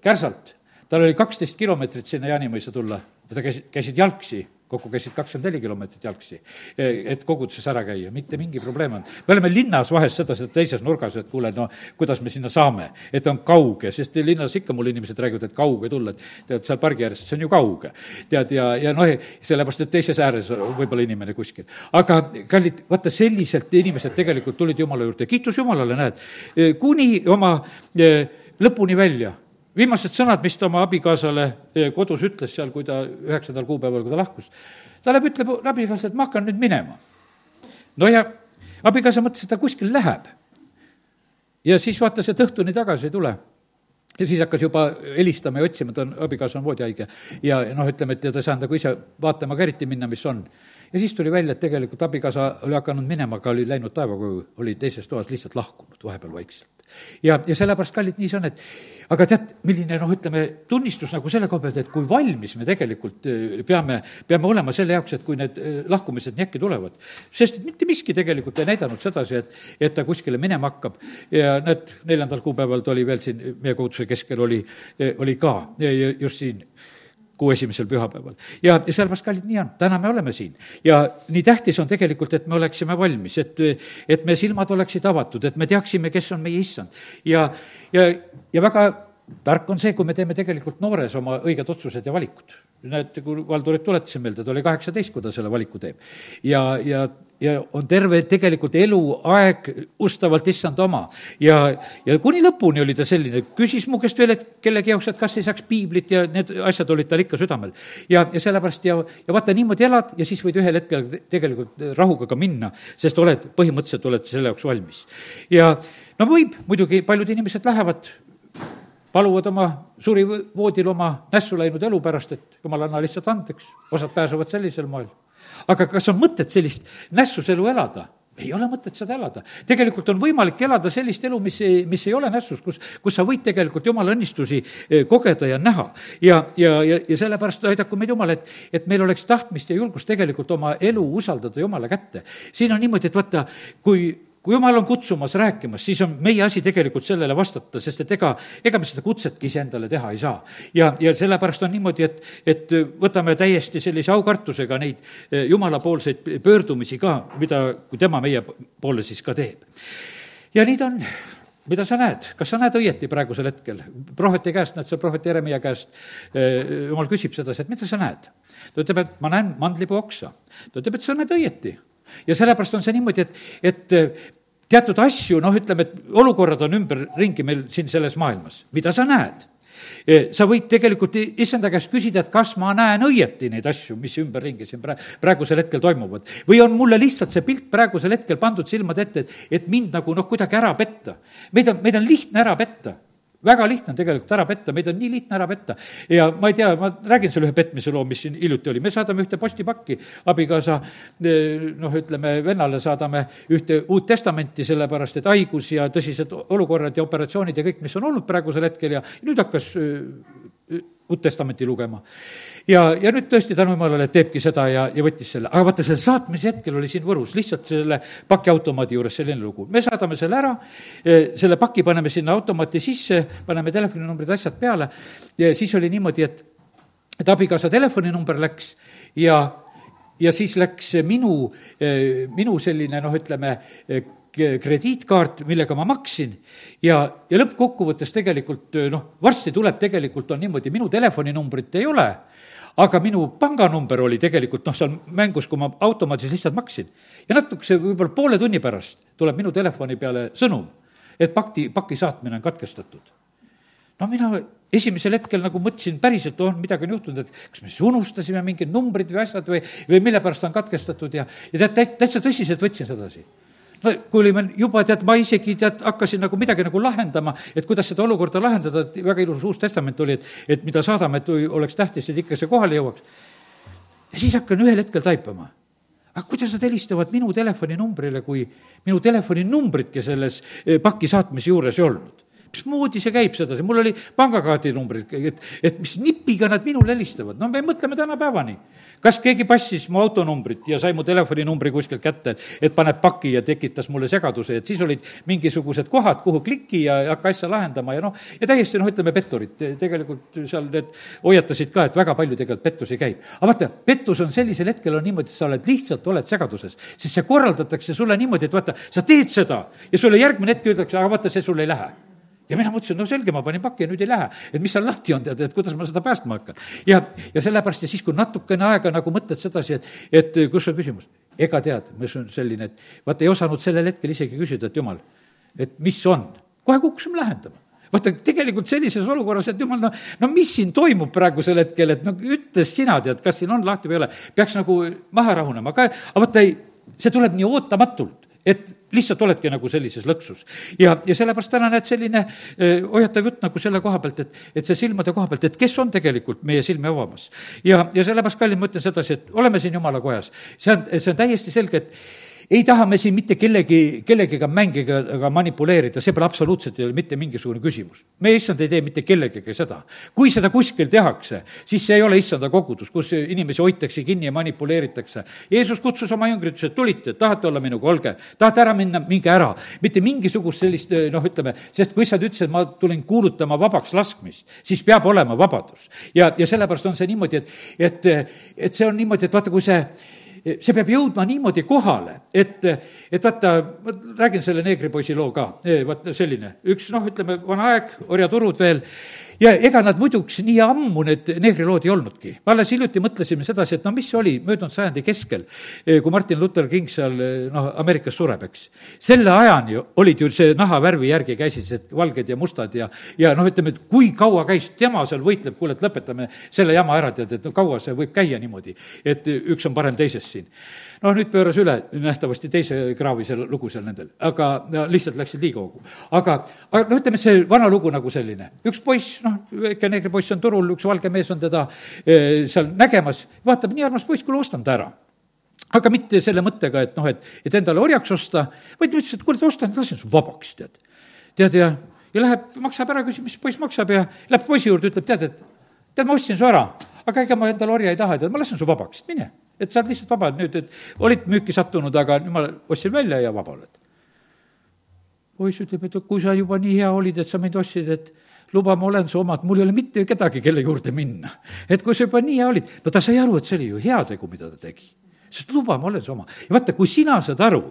Kärsalt, tal oli kaksteist kilomeetrit sinna Jaanimõisa tulla ja ta käis, käisid jalgsi kokku käisid kakskümmend neli kilomeetrit jalgsi, et koguduses ära käia, mitte mingi probleem olnud. me oleme linnas vahest sedasi teises nurgas, et kuule, no kuidas me sinna saame, et on kauge, sest linnas ikka mul inimesed räägivad, et kauge tulla, et tead, seal pargi ääres, see on ju kauge. tead, ja, ja noh, sellepärast, et teises ääres võib-olla inimene kuskil. aga kallid, vaata, selliselt inimesed tegelikult tulid Jumala juurde, kiitus Jumalale, näed, kuni oma eh, lõpuni välja viimased sõnad, mis ta oma abikaasale eh, kodus ütles seal, kui ta üheksandal kuupäeval, kui ta lahkus, ta läheb, ütleb abikaasale, et ma hakkan nüüd minema. no ja abikaasa mõtles, et ta kuskil läheb. ja siis vaatas, et õhtuni tagasi ei tule ja siis hakkas juba helistama ja otsima, ta on, abikaasa on voodihaige. ja noh, ütleme, et ta ei saanud nagu ise vaatama ka eriti minna, mis on. ja siis tuli välja, et tegelikult abikaasa oli hakanud minema, aga oli läinud taevakoju, oli teises toas lihtsalt lahkunud vahepeal vaikselt ja, ja sellepärast, kallid, nii see on, et aga tead, milline noh, ütleme, tunnistus nagu selle koha pealt, et kui valmis me tegelikult äh, peame, peame olema selle jaoks, et kui need äh, lahkumised nii äkki tulevad. sest mitte miski tegelikult ei näidanud sedasi, et, et ta kuskile minema hakkab. ja näed, neljandal kuupäeval ta oli veel siin meie koguduse keskel oli, oli ka just siin kuu esimesel pühapäeval. ja, ja sellepärast, kallid, nii on, täna me oleme siin. ja nii tähtis on tegelikult, et me oleksime valmis, et, et meie silmad oleksid avatud, et me teaksime, kes on meie issand. ja, ja, ja väga tark on see, kui me teeme tegelikult noores oma õiged otsused ja valikud näete, kui Valdurit tuletasin meelde, ta oli kaheksateist, kui ta selle valiku teeb. ja, ja, ja on terve tegelikult eluaeg ustavalt issand oma. ja, ja kuni lõpuni oli ta selline, küsis mu käest veel, et kellegi jaoks, et kas ei saaks piiblit ja need asjad olid tal ikka südamel. ja, ja sellepärast ja, ja vaata, niimoodi elad ja siis võid ühel hetkel tegelikult rahuga ka minna, sest oled, põhimõtteliselt oled selle jaoks valmis. ja no võib, muidugi paljud inimesed lähevad paluvad oma surivoodil oma nässu läinud elu pärast, et jumal, anna lihtsalt andeks, osad pääsevad sellisel moel. Aga kas on mõtet sellist nässus elu elada? ei ole mõtet seda elada. tegelikult on võimalik elada sellist elu, mis ei, mis ei ole nässus, kus, kus sa võid tegelikult jumala õnnistusi eh, kogeda ja näha. ja, ja, ja, ja sellepärast aidaku meid jumal, et, et meil oleks tahtmist ja julgust tegelikult oma elu usaldada jumala kätte. siin on niimoodi, et vaata, kui kui jumal on kutsumas rääkimas, siis on meie asi tegelikult sellele vastata, sest et ega, ega me seda kutsetki iseendale teha ei saa. ja, ja sellepärast on niimoodi, et, et võtame täiesti sellise aukartusega neid eh, jumalapoolseid pöördumisi ka, mida, kui tema meie poole siis ka teeb. ja nii ta on mida sa näed, kas sa näed õieti praegusel hetkel? prohveti käest, näed sa prohvet Jeremiah käest, eh, jumal küsib sedasi, et mida sa näed? ta ütleb, et ma näen mandlipuu oksa. ta ütleb, et sa näed õieti. Ja sellepärast on see niimoodi, et, et teatud asju, noh, ütleme, et olukorrad on ümberringi meil siin selles maailmas, mida sa näed? Sa võid tegelikult issanda käest küsida, et kas ma näen õieti neid asju, mis ümberringi siin pra-, praegusel hetkel toimuvad. või on mulle lihtsalt see pilt praegusel hetkel pandud silmade ette, et, et mind nagu noh, kuidagi ära petta. meid on, meid on lihtne ära petta väga lihtne on tegelikult ära petta, meid on nii lihtne ära petta. ja ma ei tea, ma räägin selle ühe petmise loo, mis siin hiljuti oli, me saadame ühte postipakki, abikaasa eh, noh, ütleme vennale saadame ühte Uut Testamenti, sellepärast et haigus ja tõsised olukorrad ja operatsioonid ja kõik, mis on olnud praegusel hetkel ja nüüd hakkas eh, Uut Testamenti lugema. Ja, ja nüüd tõesti tänu jumalale teebki seda ja, ja võttis selle, aga vaata, selle saatmise hetkel oli siin Võrus lihtsalt selle pakiautomaadi juures selline lugu. me saadame selle ära, e, selle paki paneme sinna automaati sisse, paneme telefoninumbrid, asjad peale. Ja siis oli niimoodi, et, et abikaasa telefoninumber läks ja ja siis läks minu, e, minu selline noh, ütleme, e, krediitkaart, millega ma maksin. Ja, ja lõppkokkuvõttes tegelikult noh, varsti tuleb, tegelikult on niimoodi, minu telefoninumbrit ei ole, aga minu panganumber oli tegelikult noh, seal mängus, kui ma automaadis lihtsalt maksin. ja natukese, võib-olla poole tunni pärast tuleb minu telefoni peale sõnum, et pakti, paki saatmine on katkestatud. no mina esimesel hetkel nagu mõtlesin päriselt, on midagi on juhtunud, et kas me siis unustasime mingid numbrid või asjad või, või mille pärast on katkestatud ja, ja tead, täitsa tõsiselt võtsin sedasi no kui olime juba, tead, ma isegi tead, hakkasin nagu midagi nagu lahendama, et kuidas seda olukorda lahendada, et väga ilus Uus Testament oli, et, et mida saadame, et oleks tähtis, et ikka see kohale jõuaks. ja siis hakkan ühel hetkel taipama. aga kuidas nad helistavad minu telefoninumbrile, kui minu telefoninumbritki selles eh, paki saatmise juures ei olnud? Mismoodi see käib sedasi, mul oli pangakaardi numbrid, et, et mis nipiga nad minule helistavad, no me mõtleme tänapäevani. kas keegi passis mu autonumbrit ja sai mu telefoninumbri kuskilt kätte, et paneb paki ja tekitas mulle segaduse, et siis olid mingisugused kohad, kuhu kliki ja hakka asja lahendama ja noh, ja täiesti noh, ütleme petturid, tegelikult seal need hoiatasid ka, et väga palju tegelikult pettusi käib. aga vaata, pettus on sellisel hetkel on niimoodi, et sa oled lihtsalt, oled segaduses, sest see korraldatakse sulle niimoodi, et vaata, sa teed seda ja sulle järgmine hetk öeldakse, aga vaata, see sul ei lähe ja mina mõtlesin, no selge, ma panin pakki ja nüüd ei lähe. et mis seal lahti on, tead, et kuidas ma seda päästma hakkan. ja, ja sellepärast ja siis, kui natukene aega nagu mõtled sedasi, et, et kus on küsimus, ega tead, mis on selline, et vaata, ei osanud sellel hetkel isegi küsida, et jumal, et mis on. kohe kukkusime lähendama vaata, tegelikult sellises olukorras, et jumal, no, no mis siin toimub praegusel hetkel, et no ütles sina, tead, kas siin on lahti või ei ole, peaks nagu maha rahunema, aga, aga vaata ei, see tuleb nii ootamatult et lihtsalt oledki nagu sellises lõksus. ja, ja sellepärast täna näed selline eh, hoiatav jutt nagu selle koha pealt, et, et see silmade koha pealt, et kes on tegelikult meie silmi avamas. ja, ja sellepärast, kallid, ma ütlen sedasi, et oleme siin jumala kojas. see on, see on täiesti selge, et ei taha me siin mitte kellegi, kellegiga mängida ega manipuleerida, see pole absoluutselt ei ole mitte mingisugune küsimus. meie issand ei tee mitte kellegagi seda. kui seda kuskil tehakse, siis see ei ole issanda kogudus, kus inimesi hoitakse kinni ja manipuleeritakse. Jeesus kutsus oma jüngrid, ütles, et tulite, tahate olla minuga, olge, tahate ära minna, minge ära. mitte mingisugust sellist noh, ütleme, sest kui sa ütlesid, et ma tulin kuulutama vabaks laskmist, siis peab olema vabadus. ja, ja sellepärast on see niimoodi, et, et, et see on niimoodi, et vaata, kui see see peab jõudma niimoodi kohale, et, et vaata, ma räägin selle neegripoisi loo ka, vaata selline, üks noh, ütleme, vana aeg, orjaturud veel ja ega nad muiduks nii ammu need neegrilood ei olnudki. alles hiljuti mõtlesime sedasi, et no mis oli möödunud sajandi keskel, eh, kui Martin Luther King seal eh, noh, Ameerikas sureb, eks. selle ajani olid ju see nahavärvi järgi käisid see valged ja mustad ja, ja noh, ütleme, et kui kaua käis tema seal võitleb, kuule, et lõpetame selle jama ära, tead, et no kaua see võib käia niimoodi, et üks on parem teisest siin noh, nüüd pööras üle nähtavasti teise kraavi see lugu seal nendel, aga no, lihtsalt läksid liiga hoogu. aga, aga no ütleme, see vana lugu nagu selline, üks poiss, noh, väike neegripoiss on turul, üks valge mees on teda e, seal nägemas, vaatab, nii armas poiss, kuule, ostan ta ära aga mitte selle mõttega, et noh, et, et endale orjaks osta, vaid ütles, et kuule, ostan, lasen su vabaks, tead. tead, ja, ja läheb, maksab ära, küsib, mis poiss maksab ja läheb poisi juurde, ütleb, tead, et tead, ma ostsin su ära, aga ega ma endale orja ei taha, tead, ma lasen su vabaks, mine et sa oled lihtsalt vaba nüüd, et olid müüki sattunud, aga nüüd ma ostsin välja ja vaba oled. poiss ütleb, et kui sa juba nii hea olid, et sa mind ostsid, et luba, ma olen su omad, mul ei ole mitte kedagi, kelle juurde minna. et kui sa juba nii hea olid, no ta sai aru, et see oli ju heategu, mida ta tegi. sest luba, ma olen su oma. ja vaata, kui sina saad aru,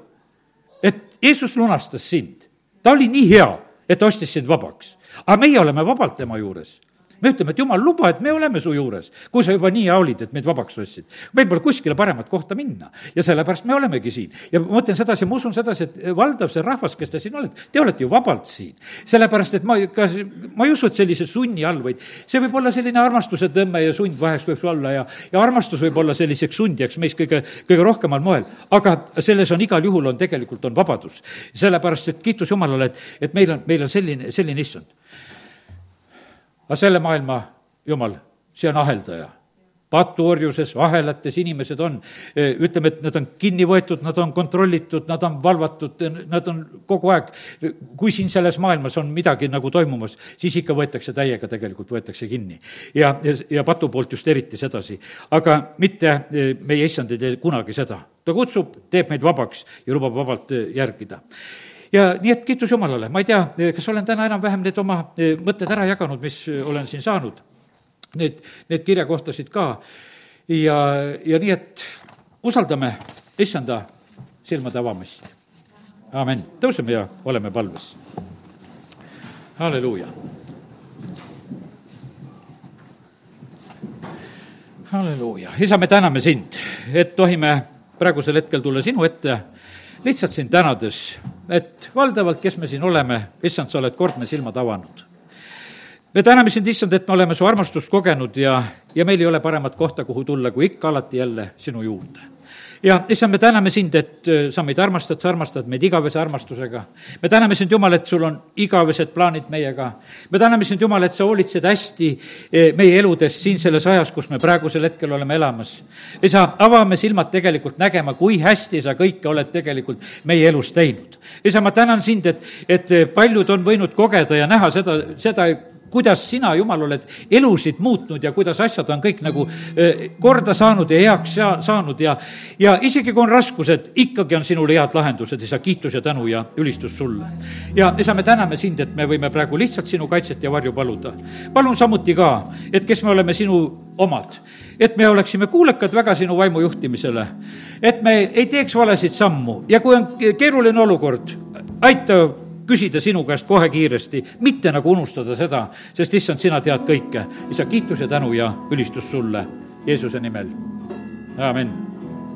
et Jeesus lunastas sind, ta oli nii hea, et ta ostis sind vabaks. aga meie oleme vabalt tema juures me ütleme, et jumal, luba, et me oleme su juures, kui sa juba nii hea olid, et meid vabaks ostsid. meil pole kuskile paremat kohta minna ja sellepärast me olemegi siin. ja ma mõtlen sedasi, ma usun sedasi, et valdav see rahvas, kes te siin olete, te olete ju vabalt siin. sellepärast, et ma, ka, ma ei usu, et sellise sunni all, vaid see võib olla selline armastuse tõmme ja sund vahest võib olla ja, ja armastus võib olla selliseks sundijaks meis kõige, kõige rohkemal moel. aga selles on igal juhul on tegelikult, on vabadus. sellepärast, et kiitus Jumalale, et, et meil on, meil on selline, selline issand aga selle maailma jumal, see on aheldaja patuorjuses, ahelates inimesed on, ütleme, et nad on kinni võetud, nad on kontrollitud, nad on valvatud, nad on kogu aeg, kui siin selles maailmas on midagi nagu toimumas, siis ikka võetakse täiega, tegelikult võetakse kinni. ja, ja, ja patu poolt just eriti sedasi. aga mitte meie issand ei tee kunagi seda. ta kutsub, teeb meid vabaks ja lubab vabalt järgida ja nii, et kiitus Jumalale, ma ei tea, kas olen täna enam-vähem need oma eh, mõtted ära jaganud, mis olen siin saanud. Need, need kirjakohtasid ka ja, ja nii, et usaldame issanda silmade avamist. amin, tõuseme ja oleme palves. halleluuja. halleluuja, isa, me täname sind, et tohime praegusel hetkel tulla sinu ette lihtsalt sind tänades, et valdavalt, kes me siin oleme, issand, sa oled kord me silmad avanud. me täname sind, issand, et me oleme su armastust kogenud ja, ja meil ei ole paremat kohta, kuhu tulla, kui ikka alati jälle sinu juurde ja issand, me täname sind, et äh, sa meid armastad, sa armastad meid igavese armastusega. me täname sind, Jumal, et sul on igavesed plaanid meiega. me täname sind, Jumal, et sa hoolitsed hästi äh, meie eludes siin selles ajas, kus me praegusel hetkel oleme elamas. isa, avame silmad tegelikult nägema, kui hästi sa kõike oled tegelikult meie elus teinud. isa, ma tänan sind, et, et paljud on võinud kogeda ja näha seda, seda kuidas sina, Jumal, oled elusid muutnud ja kuidas asjad on kõik nagu eh, korda saanud ja heaks saanud ja, ja isegi kui on raskused, ikkagi on sinul head lahendused, isa, kiitus ja tänu ja ülistus sulle. ja isa, me täname sind, et me võime praegu lihtsalt sinu kaitset ja varju paluda. palun samuti ka, et kes me oleme sinu omad, et me oleksime kuulekad väga sinu vaimu juhtimisele, et me ei teeks valesid sammu ja kui on keeruline olukord, aita küsida sinu käest kohe kiiresti, mitte nagu unustada seda, sest issand, sina tead kõike. isa, kiitus ja tänu ja ülistus sulle Jeesuse nimel, amin